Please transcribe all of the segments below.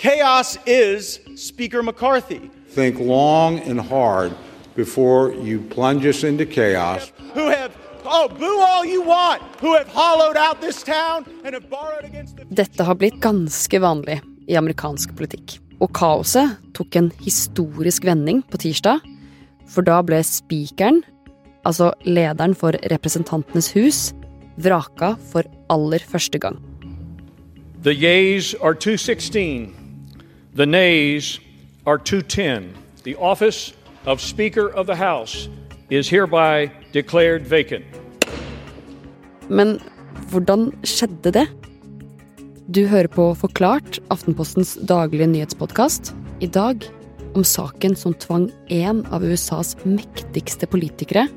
Chaos is Speaker McCarthy. Think long and hard before you plunge us into chaos. Who have, oh, boo all you want, who have hollowed out this town and have borrowed against the. Dette har blitt ganske vanlig i amerikansk politikk. Og kaoset tok en historisk vending på tirsdag, for da ble speakeren, altså lederen for Representantenes hus, vraka for aller første gang. The yeas are 216. The nays are 210. The office of Speaker of the House is hereby declared vacant. Men hvordan skjedde det? Du hører på Forklart, Aftenpostens daglige nyhetspodkast. I dag om saken som tvang en av USAs mektigste politikere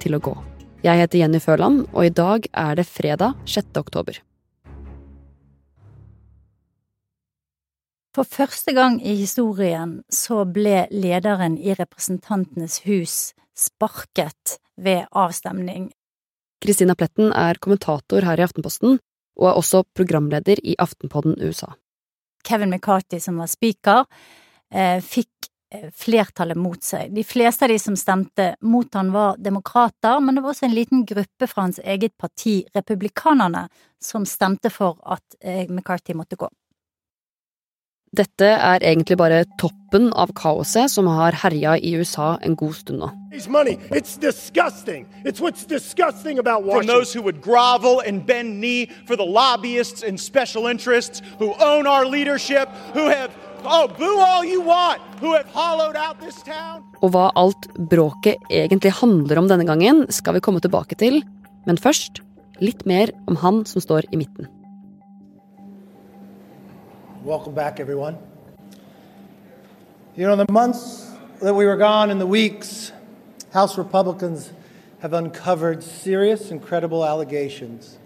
til å gå. Jeg heter Jenny Føland, og i dag er det fredag 6. oktober. For første gang i historien så ble lederen i Representantenes hus sparket ved avstemning. Kristina Pletten er kommentator her i Aftenposten, og er også programleder i Aftenpodden USA. Kevin McCarthy, som var speaker, eh, fikk eh, flertallet mot seg. De fleste av de som stemte mot han var demokrater, men det var også en liten gruppe fra hans eget parti, republikanerne, som stemte for at eh, McCarthy måtte gå. Dette er egentlig bare toppen av kaoset som har herja i USA en god stund nå. It's disgusting. It's what's disgusting about From those who would grovel and bend knee for the lobbyists and special interests who own our leadership, who have, oh, boo all you want, who have hollowed out this town. Og hva alt bråket egentlig handler om denne gangen, skal vi komme tilbake til, men først litt mer om han som står i midten. Welcome back, everyone. You know, the months that we were gone and the weeks, House Republicans have uncovered serious and credible allegations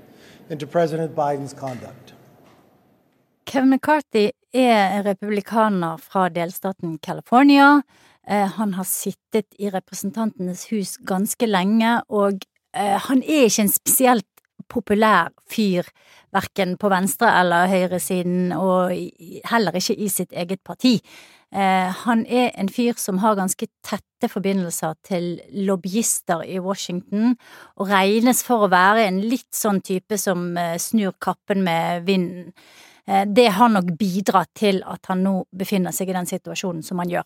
into President Biden's conduct. Kevin McCarthy er republikaner fra delstaten California. Eh, Han har sittet i Representantenes hus ganske lenge, og eh, han er ikke en spesielt populær fyr, verken på venstre- eller høyresiden, og heller ikke i sitt eget parti. Eh, Han er en fyr som har ganske tette forbindelser til lobbyister i Washington, og regnes for å være en litt sånn type som eh, snur kappen med vinden. Eh, Det har nok bidratt til at han nå befinner seg i den situasjonen som han gjør.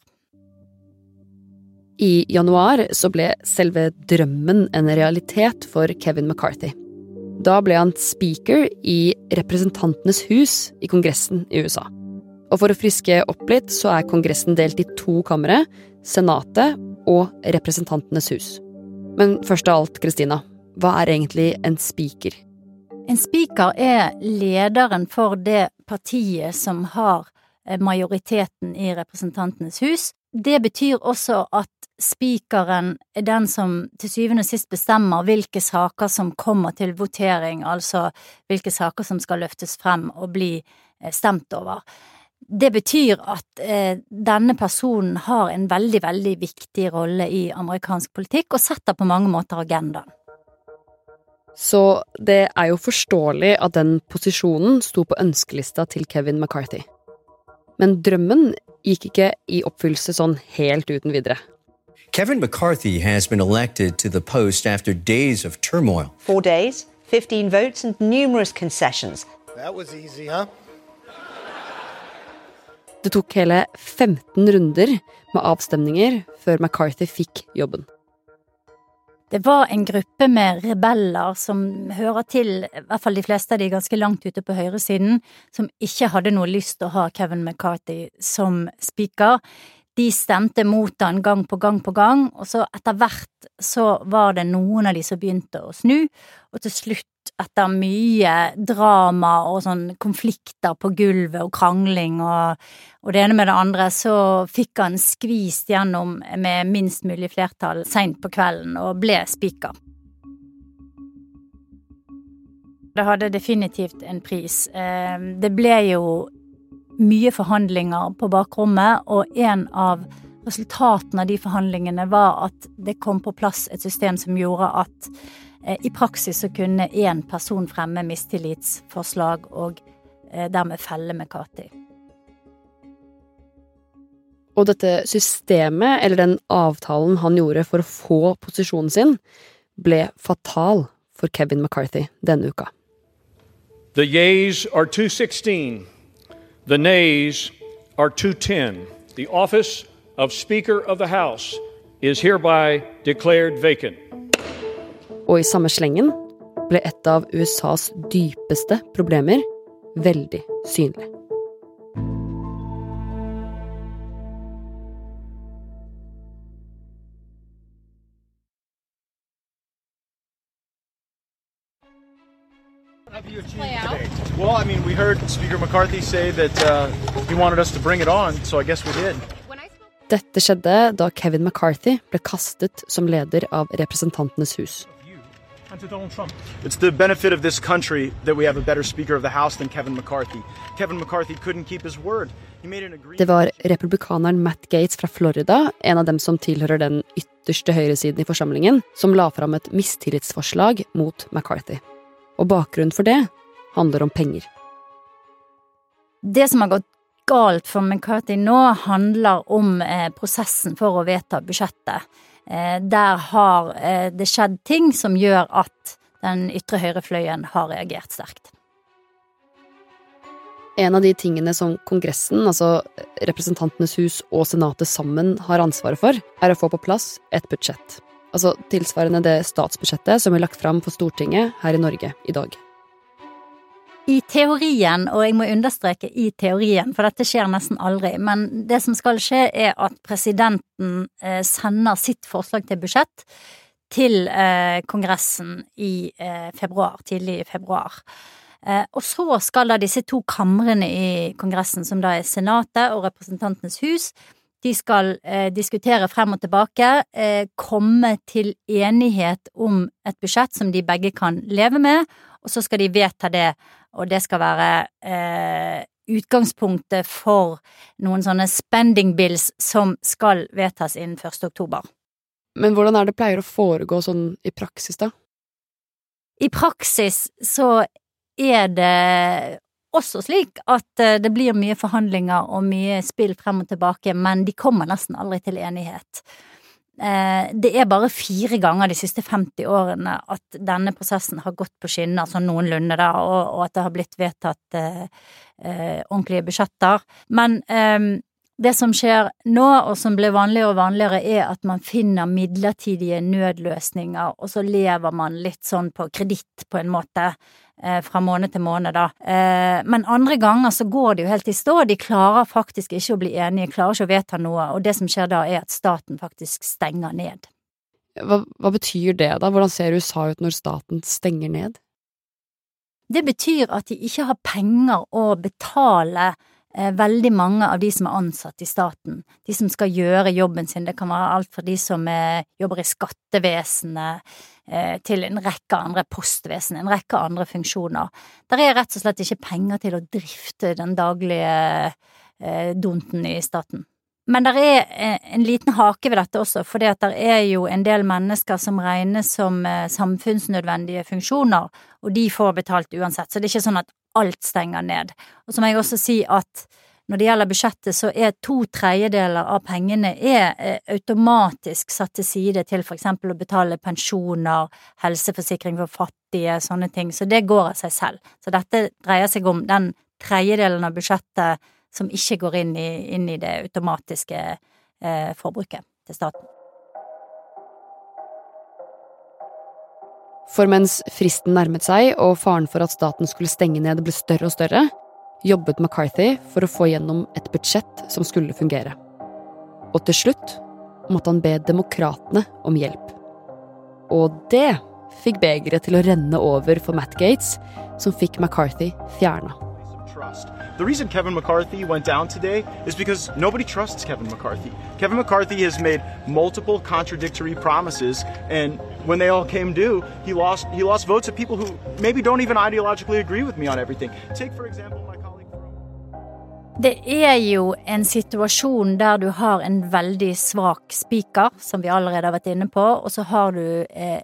I januar så ble selve drømmen en realitet for Kevin McCarthy. Da ble han speaker i Representantenes hus i Kongressen i USA. Og for å friske opp litt, så er Kongressen delt i to kamre, Senatet og Representantenes hus. Men først av alt, Kristina, hva er egentlig en speaker? En speaker er lederen for det partiet som har eh, majoriteten i Representantenes hus. Det betyr også at spikeren er den som til syvende og sist bestemmer hvilke saker som kommer til votering, altså hvilke saker som skal løftes frem og bli eh, stemt over. Det betyr at eh, denne personen har en veldig, veldig viktig rolle i amerikansk politikk, og setter på mange måter agendaen. Så det er jo forståelig at den posisjonen sto på ønskelista til Kevin McCarthy. Men drømmen gikk ikke i oppfyllelse sånn helt uten videre. Kevin McCarthy has been elected to the post after days of turmoil. Four days, 15 votes, and numerous concessions. That was easy, huh? Det tok hele 15 runder med avstemninger før McCarthy fikk jobben. Det var en gruppe med rebeller som hører til, i hvert fall de fleste av de ganske langt ute på høyresiden, som ikke hadde noe lyst til å ha Kevin McCarthy som speaker. De stemte mot han gang på gang på gang, og så etter hvert så var det noen av de som begynte å snu, og til slutt, etter mye drama og sånn konflikter på gulvet og krangling og, og det ene med det andre, så fikk han skvist gjennom med minst mulig flertall seint på kvelden og ble spiker. Det hadde definitivt en pris. Eh, Det ble jo mye forhandlinger på bakrommet, og en av resultatene av de forhandlingene var at det kom på plass et system som gjorde at eh, i praksis så kunne én person fremme mistillitsforslag og eh, dermed felle McCarthy. Og dette systemet, eller den avtalen han gjorde for å få posisjonen sin, ble fatal for Kevin McCarthy denne uka. The yeas are 216. The nays are 210. The office of Speaker of the House is hereby declared vacant. Og i samme slengen ble et av USAs dypeste problemer veldig synlig. Heard Speaker McCarthy say that uh, he wanted us to bring it on, so I guess we did. Dette skjedde da Kevin McCarthy ble kastet som leder av Representantenes hus. It's the benefit of this country that we have a better Speaker of the House than Kevin McCarthy. Kevin McCarthy couldn't keep his word. He made an agreement. Det var republikaneren Matt Gates fra Florida, en av dem som tilhører den ytterste høyresiden i forsamlingen, som la fram et mistillitsforslag mot McCarthy. Og bakgrunnen for det handler om penger. Det som har gått galt for McCarthy nå, handler om eh, prosessen for å vedta budsjettet. Eh, der har eh, det skjedd ting som gjør at den ytre høyrefløyen har reagert sterkt. En av de tingene som Kongressen, altså Representantenes hus og Senatet sammen har ansvaret for, er å få på plass et budsjett. Altså tilsvarende det statsbudsjettet som er lagt fram for Stortinget her i Norge i dag. I teorien, og jeg må understreke i teorien, for dette skjer nesten aldri, men det som skal skje er at presidenten eh, sender sitt forslag til budsjett til eh, Kongressen i eh, februar, tidlig i februar. Og så skal da disse to kamrene i Kongressen, som da er Senatet og Representantenes hus, de skal diskutere frem og tilbake, komme til enighet om et budsjett som de begge kan leve med, og så skal de vedta det, og det skal være eh, utgangspunktet for noen sånne spending bills som skal vedtas innen 1. oktober. Men hvordan er det pleier å foregå sånn i praksis, da? I praksis så er det også slik at eh, det blir mye forhandlinger og mye spill frem og tilbake, men de kommer nesten aldri til enighet. Eh, det er bare fire ganger de siste 50 årene at denne prosessen har gått på skinner, sånn noenlunde, da, og, at det har blitt vedtatt eh, eh, ordentlige budsjetter. Men eh, det som skjer nå, og som blir vanligere og vanligere, er at man finner midlertidige nødløsninger, og så lever man litt sånn på kreditt, på en måte, fra måned til måned, da. Eh, men andre ganger så går det jo helt i stå, de klarer faktisk ikke å bli enige, klarer ikke å vedta noe, og det som skjer da, er at staten faktisk stenger ned. Hva, hva betyr det, da? Hvordan ser USA ut når staten stenger ned? Det betyr at de ikke har penger å betale Eh, veldig mange av de som er ansatt i staten, de som skal gjøre jobben sin, det kan være alt fra de som er, jobber i skattevesenet eh, til en rekke andre postvesen, en rekke andre funksjoner. Der er rett og slett ikke penger til å drifte den daglige eh, donten i staten. Men det er en liten hake ved dette også, for det er jo en del mennesker som regnes som samfunnsnødvendige funksjoner, og de får betalt uansett, så det er ikke sånn at alt stenger ned. Og så må jeg også si at når det gjelder budsjettet, så er to tredjedeler av pengene er eh, automatisk satt til side til for eksempel å betale pensjoner, helseforsikring for fattige, sånne ting, så det går av seg selv. Så dette dreier seg om den tredjedelen av budsjettet som ikke går inn i, inn i det automatiske eh, forbruket til staten. For mens fristen nærmet seg og faren for at staten skulle stenge ned ble større og større, jobbet McCarthy for å få gjennom et budsjett som skulle fungere. Og til slutt måtte han be demokratene om hjelp. Og det fikk begeret til å renne over for Matt Gates, som fikk McCarthy fjerna. The reason Kevin McCarthy went down today is because nobody trusts Kevin McCarthy. Kevin McCarthy has made multiple contradictory promises, and when they all came due, he lost he lost votes of people who maybe don't even ideologically agree with me on everything. Take for example my colleague Det er jo en situasjon der du har en veldig svak spiker, som vi allerede har vært inne på, og så har du eh,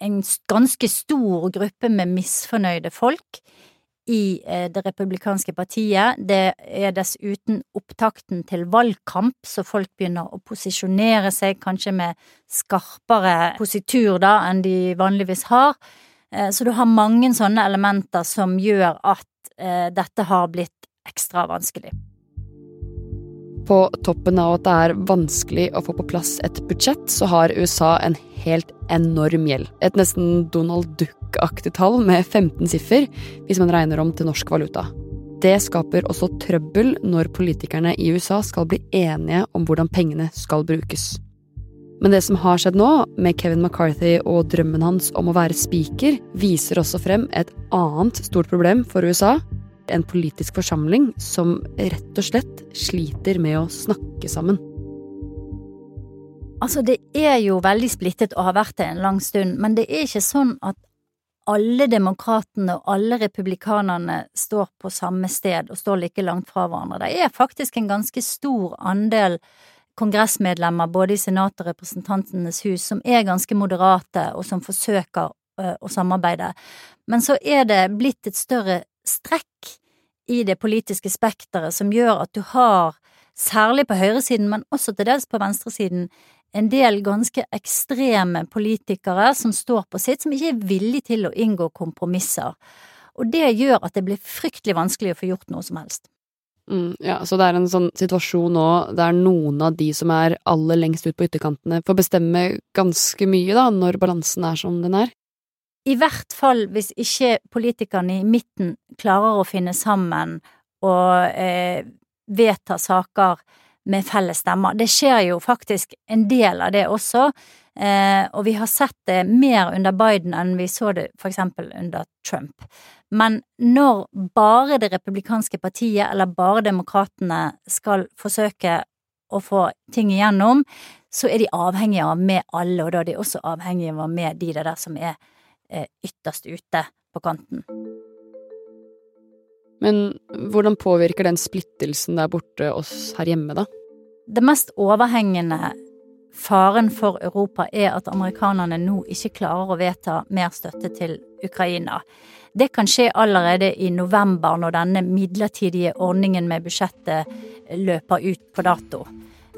en ganske stor gruppe med misfornøyde folk i eh, det republikanske partiet. Det er dessuten opptakten til valgkamp, så folk begynner å posisjonere seg, kanskje med skarpere positur da enn de vanligvis har. Eh, så du har mange sånne elementer som gjør at dette har blitt ekstra vanskelig. På toppen av at det er vanskelig å få på plass et budsjett, så har USA en helt enorm gjeld. Et nesten Donald Duck-aktig tall med 15 siffer, hvis man regner om til norsk valuta. Det skaper også trøbbel når politikerne i USA skal bli enige om hvordan pengene skal brukes. Men det som har skjedd nå, med Kevin McCarthy og drømmen hans om å være speaker, viser også frem et annet stort problem for USA, en politisk forsamling som rett og slett sliter med å snakke sammen. Altså, det er jo veldig splittet og har vært det en lang stund, men det er ikke sånn at alle demokratene og alle republikanerne står på samme sted og står like langt fra hverandre. Det er faktisk en ganske stor andel kongressmedlemmer både i Senatet og Representantenes hus som er ganske moderate og som forsøker å samarbeide. Men så er det blitt et større strekk i det politiske spekteret som gjør at du har, særlig på høyresiden, men også til dels på venstresiden, en del ganske ekstreme politikere som står på sitt, som ikke er villige til å inngå kompromisser. Og det gjør at det blir fryktelig vanskelig å få gjort noe som helst. Mm, ja, så det er en sånn situasjon nå der noen av de som er aller lengst ut på ytterkantene, får bestemme ganske mye, da, når balansen er som den er? I hvert fall hvis ikke politikerne i midten klarer å finne sammen og eh, vedta saker med felles stemmer. Det skjer jo faktisk en del av det også, eh, og vi har sett det mer under Biden enn vi så det for eksempel under Trump. Men når bare det republikanske partiet, eller bare demokratene, skal forsøke å få ting igjennom, så er de avhengige av med alle, og da er de også avhengige av med de der som er Eh, ytterst ute på kanten. Men hvordan påvirker den splittelsen der borte oss her hjemme, da? Det mest overhengende faren for Europa er at amerikanerne nå ikke klarer å vedta mer støtte til Ukraina. Det kan skje allerede i november, når denne midlertidige ordningen med budsjettet løper ut på dato.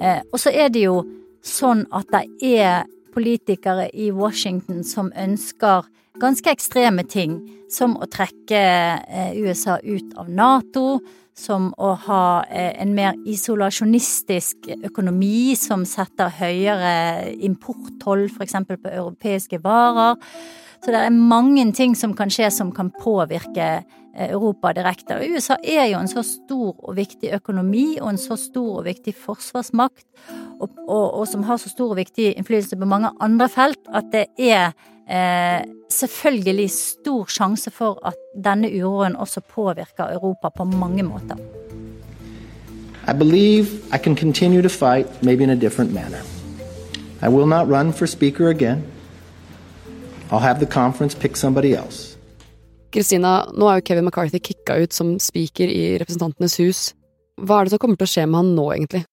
Eh, og så er det jo sånn at det er politikere i Washington som ønsker ganske ekstreme ting, som å trekke eh, USA ut av Nato, som å ha eh, en mer isolasjonistisk økonomi som setter høyere importtoll f.eks. på europeiske varer. Så det er mange ting som kan skje som kan påvirke eh, Europa direkte. Og USA er jo en så stor og viktig økonomi og en så stor og viktig forsvarsmakt, og, og, og som har så stor og viktig innflytelse på mange andre felt, at det er eh, selvfølgelig stor sjanse for at denne uroen også påvirker Europa på mange måter. I believe I can continue to fight, maybe in a different manner. I will not run for speaker again. I'll have the conference pick somebody else. Kristina, nå er jo Kevin McCarthy kicka ut som speaker i Representantenes hus. Hva er det som kommer til å skje med han nå, egentlig?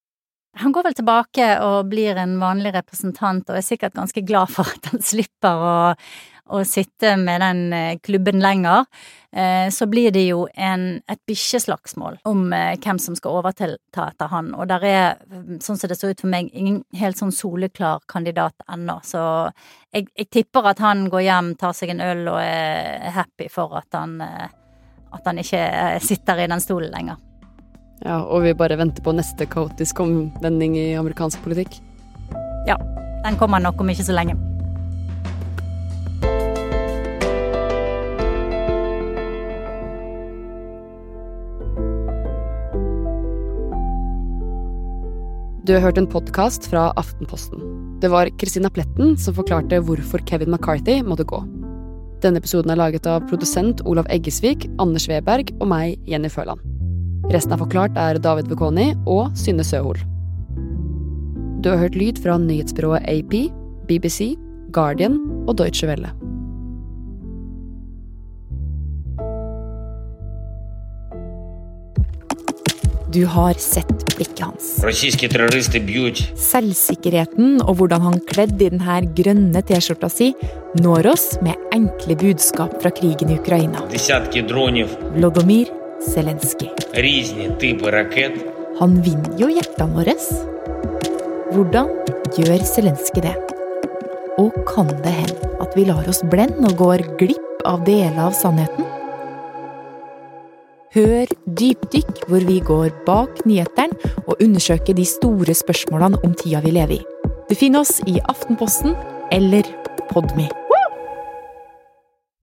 Han går vel tilbake og blir en vanlig representant, og er sikkert ganske glad for at han slipper å, å sitte med den eh, klubben lenger. Eh, så blir det jo en, et bikkjeslagsmål om eh, hvem som skal overta etter han, og der er, sånn som det så ut for meg, ingen helt sånn soleklar kandidat ennå, så jeg, jeg, tipper at han går hjem, tar seg en øl og er happy for at han, at han ikke sitter i den stolen lenger. Ja, og vi bare venter på neste kaotisk omvending i amerikansk politikk. Ja. Den kommer nok om ikke så lenge. Du har hørt en podkast fra Aftenposten. Det var Christina Pletten som forklarte hvorfor Kevin McCarthy måtte gå. Denne episoden er laget av produsent Olav Eggesvik, Anders Weberg og meg, Jenny Føland. Resten av Forklart er David Vekoni og Synne Søhol. Du har hørt lyd fra nyhetsbyrået AP, BBC, Guardian og Deutsche Welle. Du har sett blikket hans. Selvsikkerheten og hvordan han kledde i denne grønne T-skjorta si, når oss med enkle budskap fra krigen i Ukraina. Vlodomyr Zelenskyj. Han vinner jo hjertene våre. Hvordan gjør Zelenskyj det? Og kan det hende at vi lar oss blende og går glipp av deler av sannheten? Hør Dypdykk, hvor vi går bak nyhetene og undersøker de store spørsmålene om tida vi lever i. Du finner oss i Aftenposten eller Podme.